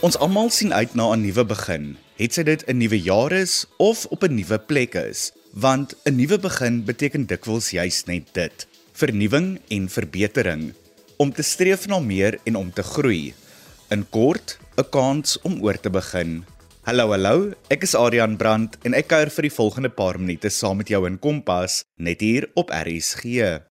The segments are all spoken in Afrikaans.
Ons almal sien uit na 'n nuwe begin. Het sy dit 'n nuwe jaar is of op 'n nuwe plek is, want 'n nuwe begin beteken dikwels juis net dit: vernuwing en verbetering, om te streef na meer en om te groei. In kort, 'n kans om oor te begin. Hallo hallo, ek is Adrian Brandt en ek kuier vir die volgende paar minute saam met jou in Kompas, net hier op RSG.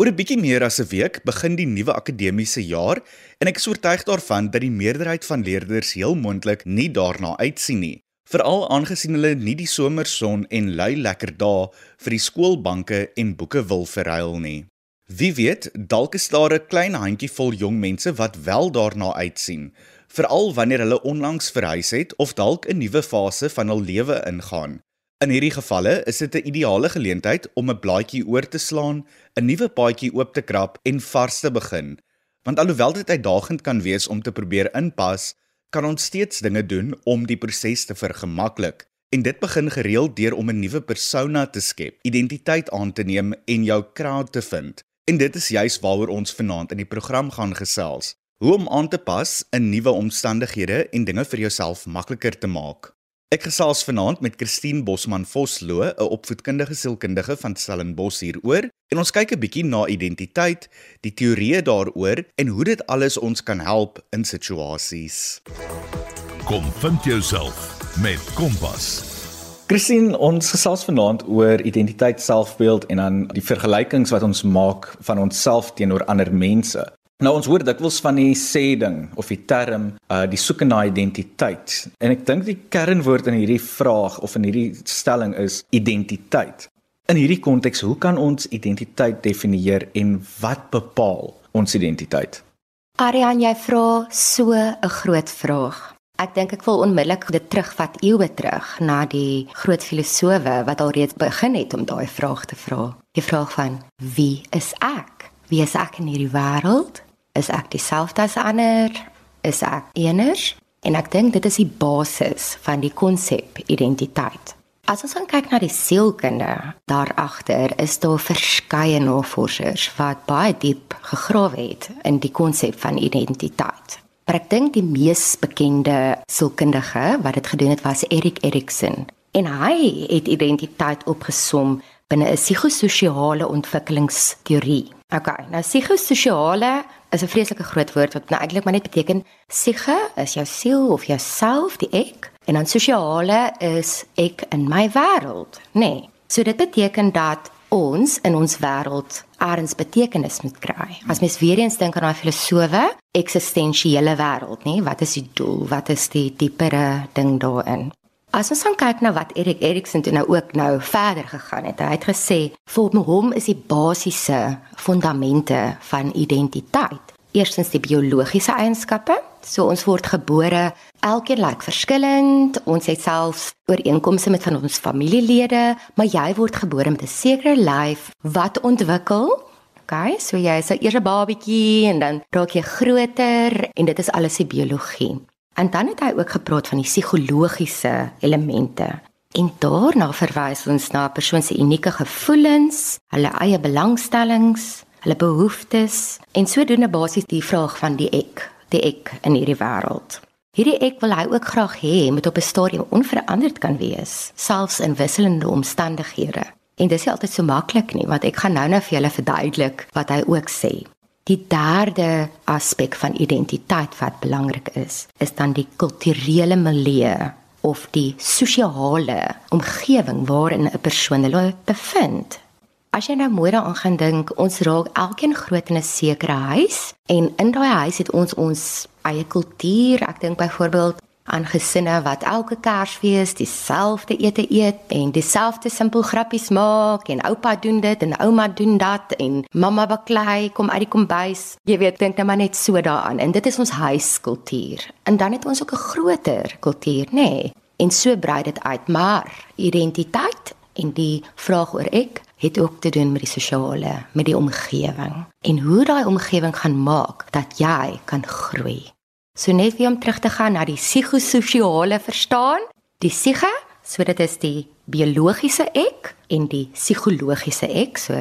Oor 'n bietjie meer as 'n week begin die nuwe akademiese jaar en ek is oortuig daarvan dat die meerderheid van leerders heel moontlik nie daarna uitsien nie, veral aangesien hulle nie die somerson en lui lekker dae vir die skoolbanke en boeke wil verruil nie. Wie weet, dalk is daar 'n klein handjievol jong mense wat wel daarna uitsien, veral wanneer hulle onlangs verhuis het of dalk 'n nuwe fase van hul lewe ingaan. In hierdie gevalle is dit 'n ideale geleentheid om 'n blaadjie oor te slaan, 'n nuwe paadjie oop te krap en vars te begin. Want alhoewel dit uitdagend kan wees om te probeer inpas, kan ons steeds dinge doen om die proses te vergemaklik. En dit begin gereeld deur om 'n nuwe persona te skep, identiteit aan te neem en jou crowd te vind. En dit is juis waaroor ons vanaand in die program gaan gesels. Hoe om aan te pas in nuwe omstandighede en dinge vir jouself makliker te maak. Ek gesels vanaand met Christine Bosman Vosloo, 'n opvoedkundige sielkundige van Stellenbosch hieroor, en ons kyk 'n bietjie na identiteit, die teorieë daaroor en hoe dit alles ons kan help in situasies. Kom vind jouself met Kompas. Christine, ons gesels vanaand oor identiteit, selfbeeld en dan die vergelykings wat ons maak van onsself teenoor ander mense. Nou ons hoor dikwels van die sê ding of die term uh die soeke na identiteit. En ek dink die kernwoord in hierdie vraag of in hierdie stelling is identiteit. In hierdie konteks, hoe kan ons identiteit definieer en wat bepaal ons identiteit? Ariane, jy vra so 'n groot vraag. Ek dink ek wil onmiddellik dit terugvat eeue terug na die groot filosowe wat alreeds begin het om daai vraag te vra. Die vraag van wie is ek? Wie is ek in hierdie wêreld? Is ek dieselfde as ander? Is ek eners? En ek dink dit is die basis van die konsep identiteit. As ons kyk na die sielkunde, daar agter is daar verskeie navorsers wat baie diep gegrawe het in die konsep van identiteit. Maar ek dink die mees bekende sielkundige wat dit gedoen het was Erik Erikson. En hy het identiteit opgesom binne 'n psigososiale ontwikkelingsteorie. Okay, nou psigososiale is 'n vreeslike groot woord wat nou eintlik maar net beteken psiege is jou siel of jouself, die ek, en dan sosiale is ek in my wêreld, nê. Nee. So dit beteken dat ons in ons wêreld eers betekenis moet kry. As mens weer eens dink aan daai filosowe, eksistensiële wêreld, nê, wat is die doel? Wat is die diepere ding daarin? As ons dan kyk na wat Erik Erikson toe nou ook nou verder gegaan het. Hy het gesê vir hom is die basiese fondamente van identiteit. Eerstens die biologiese eienskappe. So ons word gebore, elkeen lyk verskillend. Ons het selfs ooreenkomste met van ons familielede, maar jy word gebore met 'n sekere lyf wat ontwikkel. Okay, so jy is 'n eerste babatjie en dan raak jy groter en dit is alles die biologie. En dan het hy ook gepraat van die psigologiese elemente. En daarna verwys ons na 'n persoon se unieke gevoelens, hulle eie belangstellings, hulle behoeftes en sodoende basies die vraag van die ek, die ek in hierdie wêreld. Hierdie ek wil hy ook graag hê moet op 'n stadium onveranderd kan wees, selfs in wisselende omstandighede. En dis nie altyd so maklik nie, want ek gaan nou-nou vir julle verduidelik wat hy ook sê. Die derde aspek van identiteit wat belangrik is, is dan die kulturele milieu of die sosiale omgewing waarin 'n persoon hulle bevind. As jy nou mooi daaraan gaan dink, ons raak elkeen groot in 'n sekere huis en in daai huis het ons ons eie kultuur. Ek dink byvoorbeeld aan gesinne wat elke Kersfees dieselfde ete eet en dieselfde simpel grappies maak en oupa doen dit en ouma doen dat en mamma baklei kom uit die kombuis. Jy weet, dink net maar net so daaraan en dit is ons huiskultuur. En dan het ons ook 'n groter kultuur, nê? Nee. En so brei dit uit, maar identiteit en die vraag oor ek het ook te doen met die sosiale, met die omgewing en hoe daai omgewing gaan maak dat jy kan groei. So net weer om terug te gaan na die psigososiale verstaan, die psige, so dit is die biologiese ek en die psigologiese ek, so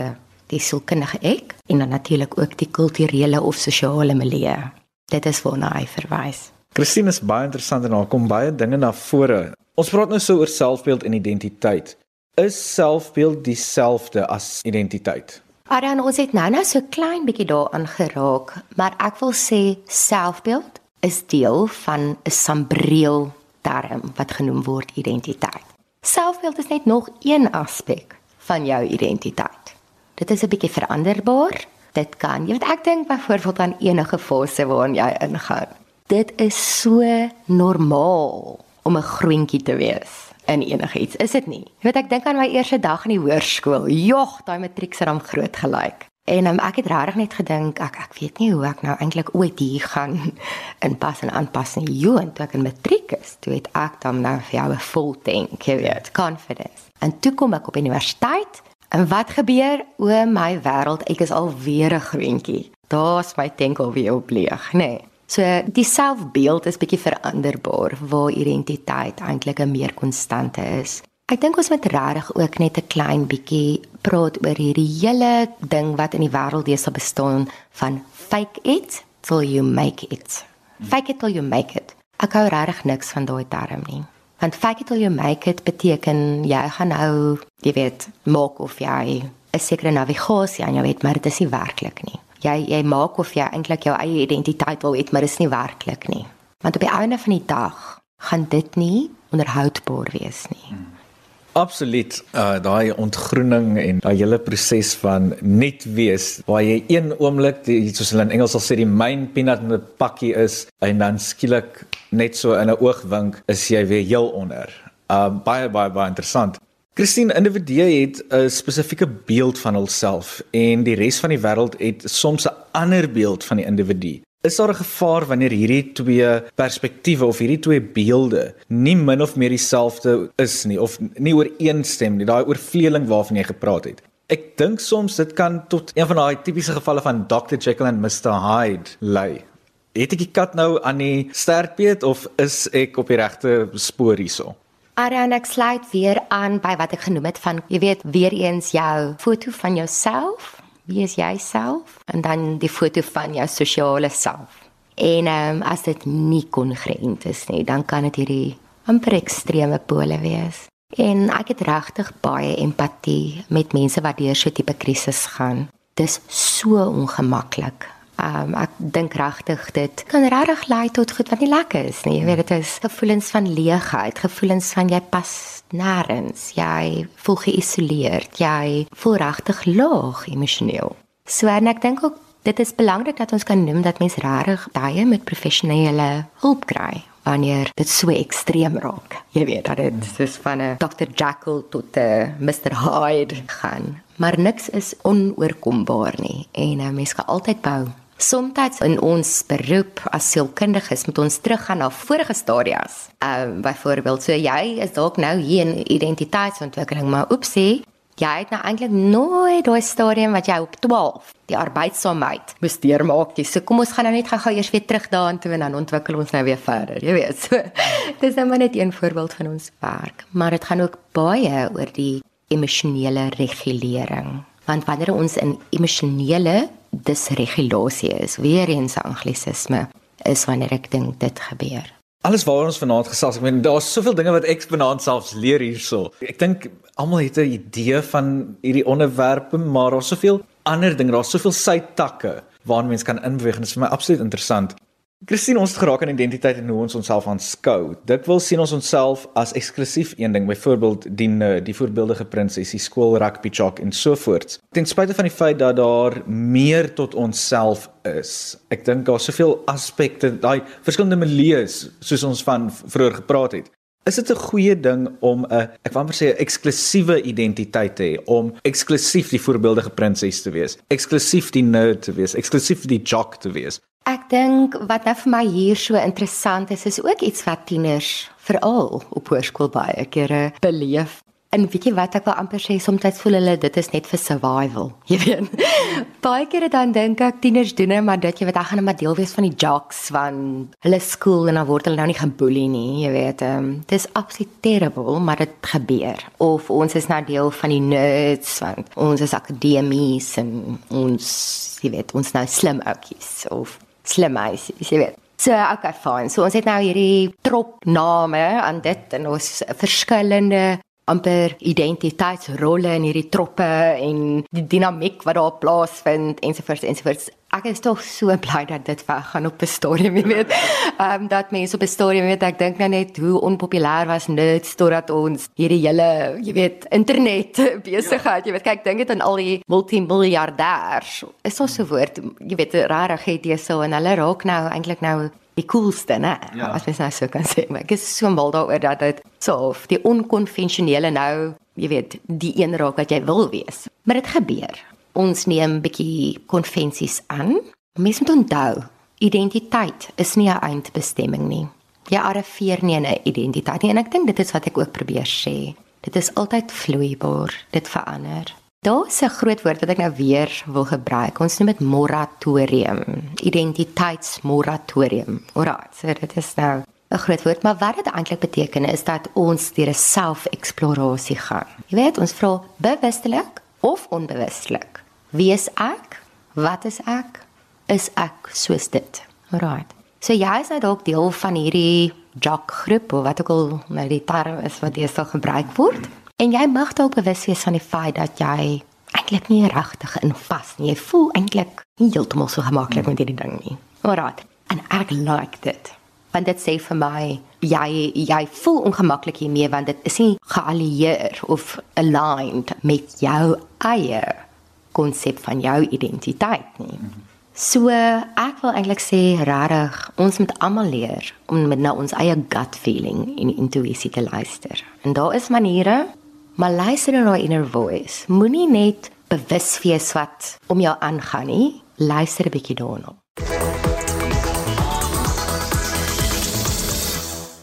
die sielkundige ek en dan natuurlik ook die kulturele of sosiale milieu. Dit is waarna hy verwys. Christine is baie interessant en daar kom baie dinge na vore. Ons praat nou so oor selfbeeld en identiteit. Is selfbeeld dieselfde as identiteit? Ariane, ons het nou nou so klein bietjie daaraan geraak, maar ek wil sê selfbeeld is deel van 'n sambreel term wat genoem word identiteit. Selfbeeld is net nog een aspek van jou identiteit. Dit is 'n bietjie veranderbaar. Dit kan, jy weet ek dink byvoorbeeld aan enige fase waarin jy ingaan. Dit is so normaal om 'n groentjie te wees in enigiets, is dit nie? Jy weet ek dink aan my eerste dag in die hoërskool. Jogg, daai matriek het hom groot gelyk. En um, ek het regtig net gedink ek ek weet nie hoe ek nou eintlik ooit hier gaan inpas en aanpas nie. Jo, en toe ek in matriek is, toe het ek dan nou vir jou 'n full tank, jy weet, confidence. En toe kom ek op universiteit en wat gebeur? O my wêreld, ek is alweer 'n groentjie. Daar's my tank alweer op leeg, nê. Nee. So die selfbeeld is bietjie veranderbaar waar identiteit eintlik 'n meer konstante is. Ek dink ons moet regtig ook net 'n klein bietjie praat oor hierdie hele ding wat in die wêreld deesdae bestaan van fake it till you make it. Fake it till you make it. Ek hou regtig niks van daai term nie. Want fake it till you make it beteken jy gaan nou, jy weet, maak of jy 'n sekere navigasie aan jou het, maar dit is nie werklik nie. Jy jy maak of jy eintlik jou eie identiteit wil hê, maar dit is nie werklik nie. Want op die einde van die dag gaan dit nie onderhoudbaar wees nie. Hmm. Absoluut. Uh daai ontgroening en daai hele proses van net wees waar jy een oomblik soos hulle in Engels sal sê die main peanut in 'n pakkie is en dan skielik net so in 'n oogwink is jy weer heel onder. Uh baie baie baie interessant. Christine, individue het 'n spesifieke beeld van hulself en die res van die wêreld het soms 'n ander beeld van die individu. Is daar 'n gevaar wanneer hierdie twee perspektiewe of hierdie twee beelde nie min of meer dieselfde is nie of nie ooreenstem nie, daai oorvleeling waarvan jy gepraat het? Ek dink soms dit kan tot een van daai tipiese gevalle van Dr. Jekyll en Mr. Hyde lei. Het ek die kat nou aan die sterkbeet of is ek op die regte spoor hierso? Ariane, ek sluit weer aan by wat ek genoem het van jy weet weer eens jou foto van jouself wie is jy self en dan die foto van jou sosiale self. En um, as dit nie kongruent is nie, dan kan dit hierdie amper ekstreme pole wees. En ek het regtig baie empatie met mense wat deur so 'n tipe krisis gaan. Dis so ongemaklik Um ek dink regtig dit kan regtig lei tot goed wat nie lekker is nie. Jy weet dit is gevoelens van leegheid, gevoelens van jy pas nêrens, jy voel geïsoleerd, jy voel regtig laag emosioneel. So en ek dink ook dit is belangrik dat ons kan noem dat mens regtig baie met professionele hulp kry wanneer dit so ekstreem raak. Jy weet dat dit soos van 'n Dr. Jekyll tot 'n Mr. Hyde gaan. Maar niks is onoorkombaar nie en 'n mens kan altyd bou Somstyds in ons beroep as sielkundiges moet ons teruggaan na vorige stadiums. Ehm uh, byvoorbeeld, so jy is dalk nou hier in identiteitsontwikkeling, maar oepsie, jy het nou eintlik nooit daai stadium wat jy op 12 die arbeidsaamheid moes deurmaak nie. So kom ons gaan nou net gou-gou eers weer terug daaraan toe en dan ontwikkel ons nou weer verder. Jy weet, so dis nou maar net een voorbeeld van ons werk, maar dit gaan ook baie oor die emosionele regulering. Want wanneer ons in emosionele disregulasie is. Weer eens anglisisme is wanneer ek dink dit gebeur. Alles waaroor ons vanaand gesels, ek meen daar's soveel dinge wat ek vanaand selfs leer hierso. Ek dink almal het 'n idee van hierdie onderwerpe, maar daar's soveel ander dinge, daar's soveel sytakke waarna mens kan inbeweeg en dit is vir my absoluut interessant. Christine ons het geraak aan identiteit en hoe ons onsself aanskou. Dit wil sien ons onsself as eksklusief een ding, byvoorbeeld die die voorbeeldige prinses, die skool rugby jock en so voort. Ten spyte van die feit dat daar meer tot onsself is. Ek dink daar's soveel aspekte, daai verskillende milieus soos ons van vroeër gepraat het. Is dit 'n goeie ding om 'n ek wou amper sê 'n eksklusiewe identiteit te hê, om eksklusief die voorbeeldige prinses te wees, eksklusief die nerd te wees, eksklusief die jock te wees? Ek dink wat nou vir my hier so interessant is, is ook iets wat tieners veral op hoërskool baie kere beleef. En weet jy wat ek wil amper sê, soms voel hulle dit is net vir survival. Jy weet. baie kere dan dink ek tieners doen net maar dit jy weet ek gaan net maar deel wees van die jocks van hulle skool en dan word hulle nou nie geboelie nie, jy weet. Um, dit is absoluut terrible, maar dit gebeur. Of ons is nou deel van die nerds want ons is akademies en ons jy weet, ons nou slim oudjies of slim meisies, jy weet. So okay fine. So ons het nou hierdie trop name aan dit en ons verskillende amper identiteitsrolle in hierdie troppe en die dinamiek wat daar plaasvind ensovoorts ensovoorts. Ek is tog so bly dat dit weggaan op 'n stadium, jy weet. Ehm um, dat mense op 'n stadium weet ek dink nou net hoe onpopulêr was nerds totdat ons hierdie hele, jy weet, internet besigheid, jy weet, kyk dink dit aan al die multimiljardêers. Is so 'n woord, jy weet, rarig het jy so en hulle raak nou eintlik nou die coolste, né? Ja. As mens nou so kan sê, maar ek is so mal daaroor dat dit so of die onkonvensionele nou, jy weet, die een raak wat jy wil wees. Maar dit gebeur. Ons neem bietjie konvensies aan. Mens moet onthou, identiteit is nie 'n eindbestemming nie. Jy arriveer nie in 'n identiteit nie en ek dink dit is wat ek ook probeer sê. Dit is altyd vloeibaar, dit verander. Daar's 'n groot woord wat ek nou weer wil gebruik. Ons noem dit moratorium, identiteitsmoratorium. Alraai, so dit is nou 'n groot woord, maar wat dit eintlik beteken is dat ons deur 'n selfeksplorasie gaan. Jy weet, ons vra bewustelik of onbewustelik. Wie is ek? Wat is ek? Is ek soos dit? Alraai. So jy is nou dalk deel van hierdie jock groep of wat ook al nou die term is wat sal gebruik word. En jy mag dalk bewus wees van die feit dat jy eintlik nie regtig in vas nie. Jy voel eintlik nie heeltemal so gemaklik met hierdie ding nie. Alraai. En ek like dit. Want dit sê vir my jy jy voel ongemaklik hiermee want dit is nie geallieer of aligned met jou eie konsep van jou identiteit nie. So ek wil eintlik sê regtig ons moet almal leer om met na ons eie gut feeling en intuïsie te luister. En daar is maniere Maar luister na daai inner voice. Moenie net bewus wees wat om jou aangaan nie. Luister 'n bietjie daarna.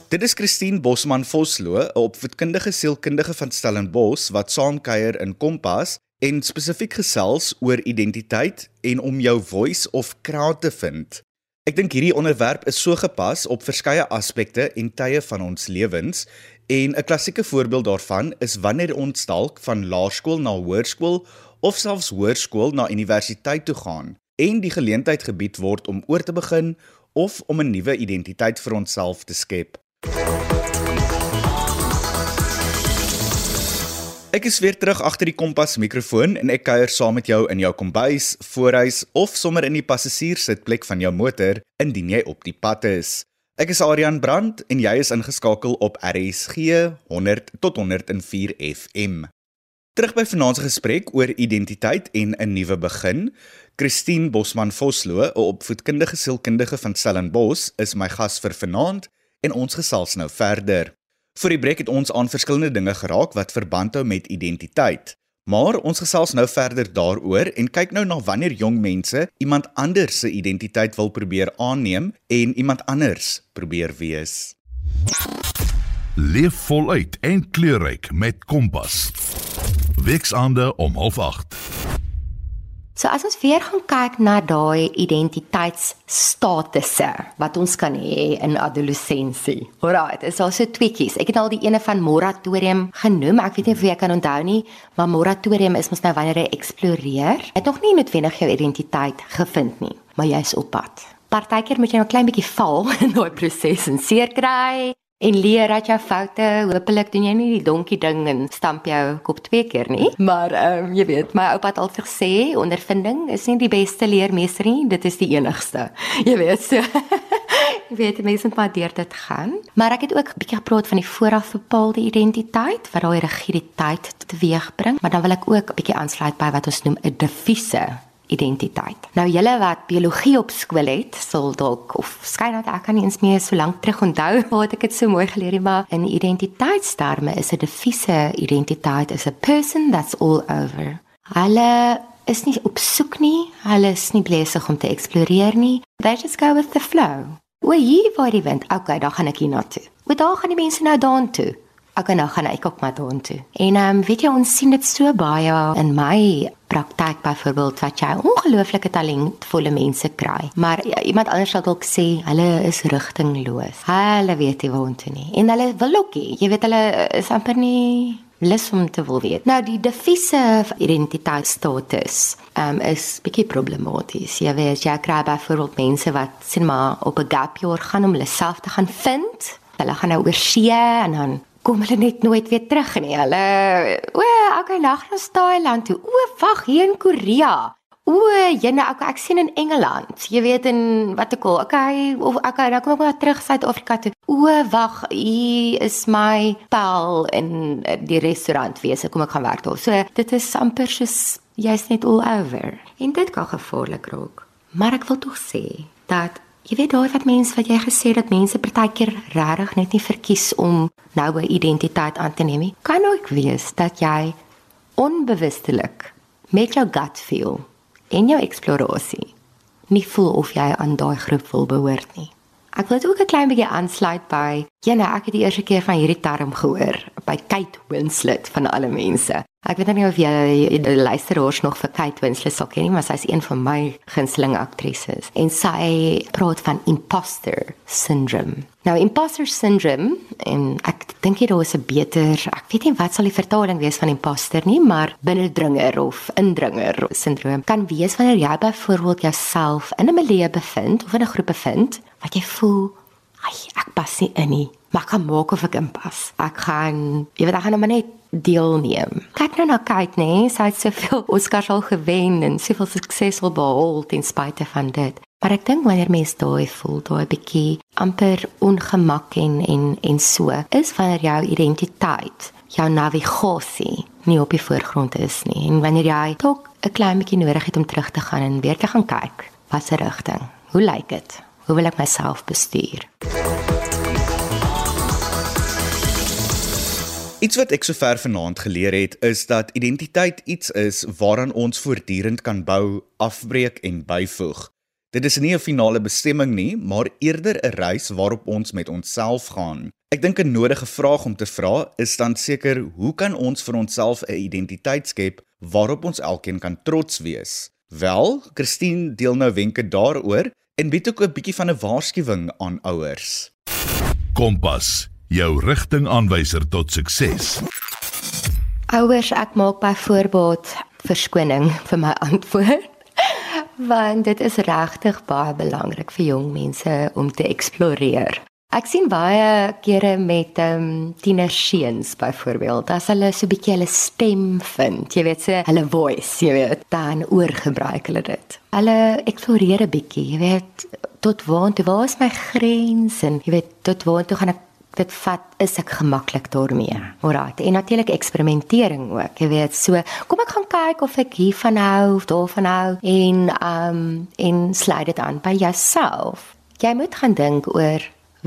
Dit is Christine Bosman Vosloo, 'n opvoedkundige sielkundige van Stellenbosch wat saamkuier in Kompas en spesifiek gesels oor identiteit en om jou voice of crowd te vind. Ek dink hierdie onderwerp is so gepas op verskeie aspekte en tye van ons lewens En 'n klassieke voorbeeld daarvan is wanneer ons dalk van laerskool na hoërskool of selfs hoërskool na universiteit toe gaan en die geleentheid gebied word om oor te begin of om 'n nuwe identiteit vir onsself te skep. Ek is weer terug agter die kompas mikrofoon en ek kuier saam met jou in jou kombuis, voorhuis of sommer in die passasierssitplek van jou motor indien jy op die pad is. Ek is Adrian Brandt en jy is ingeskakel op RSG 100 tot 104 FM. Terug by vanaand se gesprek oor identiteit en 'n nuwe begin. Christine Bosman Vosloo, 'n opvoedkundige sielkundige van Stellenbosch, is my gas vir vanaand en ons gesels nou verder. Vir die breek het ons aan verskillende dinge geraak wat verband hou met identiteit. Maar ons gesels nou verder daaroor en kyk nou na wanneer jong mense iemand anders se identiteit wil probeer aanneem en iemand anders probeer wees. Leef voluit en kleurryk met Kompas. Weksaande om 08:30. So as ons weer gaan kyk na daai identiteitsstatusse wat ons kan hê in adolessensie. Alraai, dis also tweeetjies. Ek het al die ene van moratorium genoem. Ek weet nie of jy kan onthou nie, maar moratorium is mos nou wanneer jy eksploreer. Jy het nog nie noodwendig jou identiteit gevind nie, maar jy's op pad. Partykeer moet jy 'n klein bietjie val in daai proses en seer kry en leer uit jou foute. Hoopelik doen jy nie die donkie ding en stamp jou kop twee keer nie. Maar ehm um, jy weet, my oupa het altyd gesê ondervinding is nie die beste leermeester nie, dit is die enigste. Jy weet so. Jy weet mense moet maar deur dit gaan. Maar ek het ook 'n bietjie gepraat van die vooraf bepaalde identiteit wat daai rigiditeit teweegbring, maar dan wil ek ook 'n bietjie aansluit by wat ons noem 'n defiese identiteit. Nou julle wat biologie op skool het, sal dalk of skyn dat ek kan nie eens meer so lank terug onthou wat ek dit so mooi geleer het, maar in identiteitsterme is 'n defiese identiteit is a person that's all over. Hulle is nie op soek nie, hulle is nie besig om te eksploreer nie. They just go with the flow. O, hier waar die wind, okay, dan gaan ek hier na toe. Wat daar gaan die mense nou daan toe? ek nou gaan ek ook maar daartoe. En ehm um, weet jy ons sien dit so baie in my praktyk byvoorbeeld wat jy ongelooflike talentvolle mense kry. Maar ja, iemand anders sal dalk sê hulle is rigtingloos. Hulle weet nie waar te nie. En hulle wil ook nie. Jy weet hulle is amper nie lus om te wil weet. Nou die defiese identiteitsstatus um, is bietjie problematies. Jy weet jy kry byvoorbeeld mense wat sien maar op 'n gap jaar gaan om hulle self te gaan vind. Hulle gaan nou oor see en dan kom hulle net nooit weer terug nie. Hulle o, okay, lag na Thailand toe. O, wag, hier in Korea. O, jene, ek ek sien in Engeland. Jy weet in wat ek al, okay, of okay, dan kom ek maar terug Suid-Afrika toe. O, wag, hier is my pal in die restaurant wese. Kom ek gaan werk daar. So dit is amper soos jy's net all over. En dit kan gevaarlik raak. Maar ek wil tog sê dat jy weet daai wat mense wat jy gesê dat mense partykeer regtig net nie verkies om nou 'n identiteit aan te neem nie. Kan ook wees dat jy onbewustelik met jou gut feel en jou eksplorasie nie voel of jy aan daai groep wil behoort nie. Ek wil ook 'n klein bietjie aansluit by, ja nee, ek het die eerste keer van hierdie term gehoor by Kate Winslet van alle mense. Ek weet nie of jy luisteraars nog vir Kate Winslet sal ken nie, maar sy is een van my gunsteling aktrises en sy praat van imposter syndrome. Nou imposter syndrome en ek dink jy daar is 'n beter, ek weet nie wat sal die vertaling wees van imposter nie, maar binnendringer of indringer syndroom kan wees wanneer jy byvoorbeeld jouself in 'n milieu bevind of in 'n groep bevind wat jy voel Ai, ek pas nie in nie. Maar kan maak of ek inpas. Ek gaan, jy weet, ek gaan nou maar net deelneem. Kyk nou na Kate, nee, sy het soveel Oscars al gewen en soveel sukses al behaal ten spyte van dit. Maar ek dink wanneer mens daai voel, daai bietjie amper ongemak en en en so, is wanneer jou identiteit, jou navigasie nie op die voorgrond is nie. En wanneer jy dalk 'n klein bietjie nodig het om terug te gaan en weer te gaan kyk, wat se rigting? Hoe lyk dit? Hoe wil ek myself bestuur? Iets wat ek sover vanaand geleer het, is dat identiteit iets is waaraan ons voortdurend kan bou, afbreek en byvoeg. Dit is nie 'n finale bestemming nie, maar eerder 'n reis waarop ons met onsself gaan. Ek dink 'n nodige vraag om te vra is dan seker, hoe kan ons vir onsself 'n identiteit skep waarop ons elkeen kan trots wees? Wel, Christine deel nou wenke daaroor en bied ook 'n bietjie van 'n waarskuwing aan ouers. Kompas jou rigtingaanwyser tot sukses. Ouers, ek maak byvoorbeeld verskoning vir my antwoord want dit is regtig baie belangrik vir jong mense om te eksploreer. Ek sien baie kere met ehm um, tienerseuns byvoorbeeld, as hulle so 'n bietjie hulle stem vind, jy weet, so hulle voice, jy weet, dan oorgebruik hulle dit. Hulle eksploreer 'n bietjie, jy weet, tot waar toe waar is my grens en jy weet, tot waar toe gaan ek dit vat is ek gemaklik daarmee. Alraai. En natuurlik eksperimentering ook. Jy weet, so kom ek gaan kyk of ek hiervan hou of daarvan hou en um en sluit dit aan by jouself. Jy moet gaan dink oor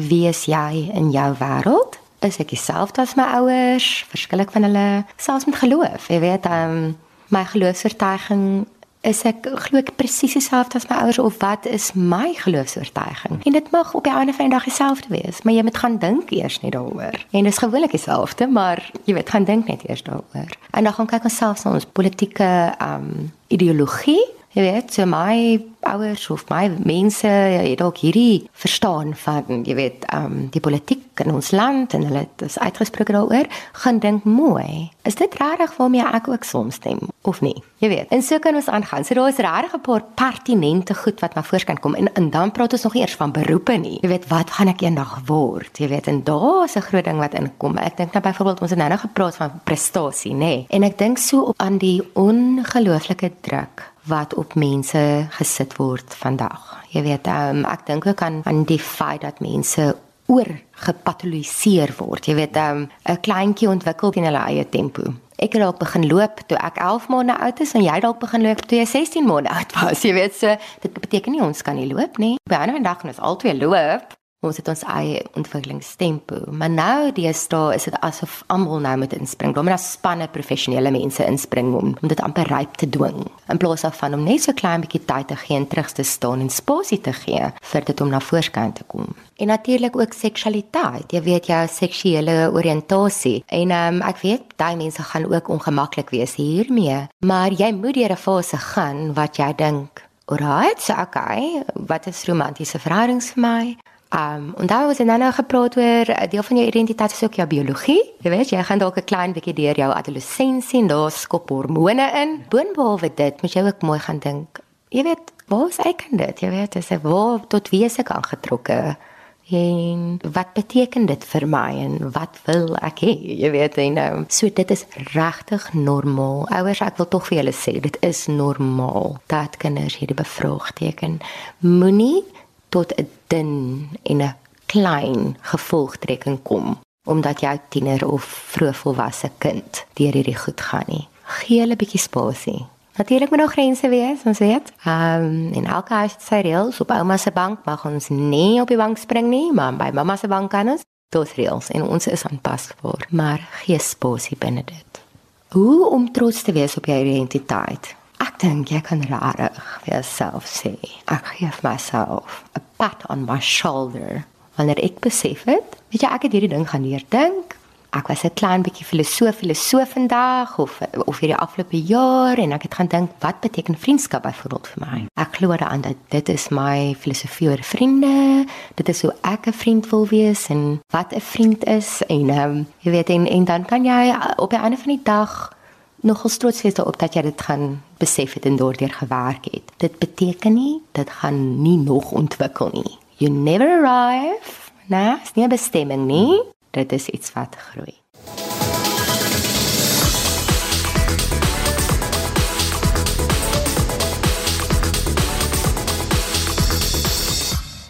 wie is jy in jou wêreld? Is ek dieselfde as my ouers? Verskil ek van hulle? Selfs met geloof. Jy weet, um my geloofsvertuiging is ek glo ek presies dieselfde as my ouers of wat is my geloofsvertuiging? En dit mag op die einde van die dag dieselfde wees, maar jy moet gaan dink eers net daaroor. En dit is gewoonlik dieselfde, maar jy weet gaan dink net eers daaroor. En dan gaan kyk ons selfs na ons politieke um ideologie Jy weet, so my ouers of my mense het dalk hierdie verstaan van, jy weet, um die politiek in ons land en hulle het uitgespreek daaroor, gaan dink mooi. Is dit regtig waarmee ek ook soms stem of nie? Jy weet. En so kan ons aangaan. So daar is regtig 'n paar pertinente goed wat na vore kan kom en en dan praat ons nog eers van beroepe nie. Jy weet, wat gaan ek eendag word? Jy weet, en daar is 'n groot ding wat inkom. Ek dink nou byvoorbeeld ons het nou nog gepraat van prestasie, nê? En ek dink so op aan die ongelooflike druk wat op mense gesit word vandag. Jy weet, um, ek dink ook aan aan die feit dat mense oor gepatologiseer word. Jy weet, 'n um, kleintjie ontwikkel in hulle eie tempo. Ek het dalk begin loop toe ek 11 maande oud is en jy dalk begin loop toe jy 16 maande oud was. Jy weet, so dit beteken nie ons kan nie loop nie. By 'n ander dag ons altyd loop ons het ons eie ontwikkelingstempo. Maar nou deesdae is dit asof almal nou moet inspring. Daar moet daar spanne professionele mense inspring om om dit amper ryp te dwing. In plaas daarvan om net so klein bietjie tyd te gee en terug te staan en spasie te gee vir dit om na voorskyn te kom. En natuurlik ook seksualiteit. Jy weet jou seksuele oriëntasie. En um, ek weet daai mense gaan ook ongemaklik wees hiermee, maar jy moet deur 'n fase gaan wat jy dink Alright, so okay, wat is romantiese verhoudings vir my? Um en daar was dan nou gepraat oor 'n deel van jou identiteit is ook jou biologie. Jy weet, jy gaan dalk 'n klein bietjie deur jou adolessensie en daar skop hormone in. Boonbehalwe dit, moet jy ook mooi gaan dink. Jy weet, waar is ek in dit? Jy weet, is ek waar tot wie is ek aangetrokke? En wat beteken dit vir my en wat wil ek hê? Jy weet, en nou, so dit is regtig normaal. Ouers, ek wil tog vir julle sê, dit is normaal dat kinders hierdie bevraagteken moenie tot 'n dun en 'n klein gevolgtrekking kom omdat jou tiener of vroegvolwasse kind deur hierdie goed gaan nie. Gee hulle 'n bietjie spasie. Natuurlik moet daar grense wees, ons weet. Ehm um, en elke huis het sy reëls. Op ouma se bank mag ons nie op die bank spring nie, maar by mamma se bank kan ons. Dit reëls en ons is aanpasbaar, maar gee spasie binne dit. Hoe om trots te wees op jou identiteit? Ek dink jy kan rarig vir jouself sê. Ek gee vir myself 'n pat on my shoulder wanneer ek besef het, weet jy ek het hierdie ding gaan neerdink. Ek was 'n klein bietjie filosoof filosoof vandag of of hierdie afgelope jaar en ek het gaan dink wat beteken vriendskap byvoorbeeld vir my. Ek glo daaraan dat dit is my filosofie oor vriende. Dit is hoe ek 'n vriend wil wees en wat 'n vriend is en ehm um, jy weet en, en dan kan jy op 'n einde van die dag nogal trots wees daarop dat jy dit gaan besef het en daardeur gewerk het. Dit beteken nie dit gaan nie nog ontwikkel nie. You never arrive. Nee, is nie 'n bestemming nie. Dit is iets wat groei.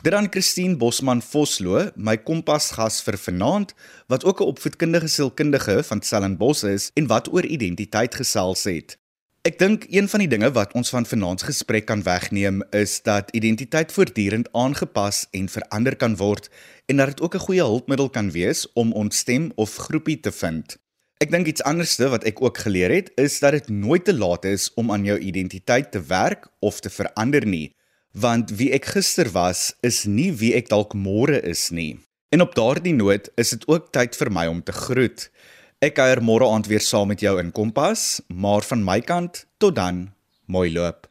Dit aan Christine Bosman Vosloo, my kompasgas vir vanaand, wat ook 'n opvoedkundige sielkundige van Stellenbosch is en wat oor identiteit gesels het. Ek dink een van die dinge wat ons van vanaand se gesprek kan wegneem is dat identiteit voortdurend aangepas en verander kan word en dat dit ook 'n goeie hulpmiddel kan wees om ons stem of groepie te vind. Ek dink iets anderste wat ek ook geleer het, is dat dit nooit te laat is om aan jou identiteit te werk of te verander nie want wie ek gister was is nie wie ek dalk môre is nie. En op daardie noot is dit ook tyd vir my om te groet. Ek kuier môre aand weer saam met jou in Kompas, maar van my kant tot dan, mooi loop.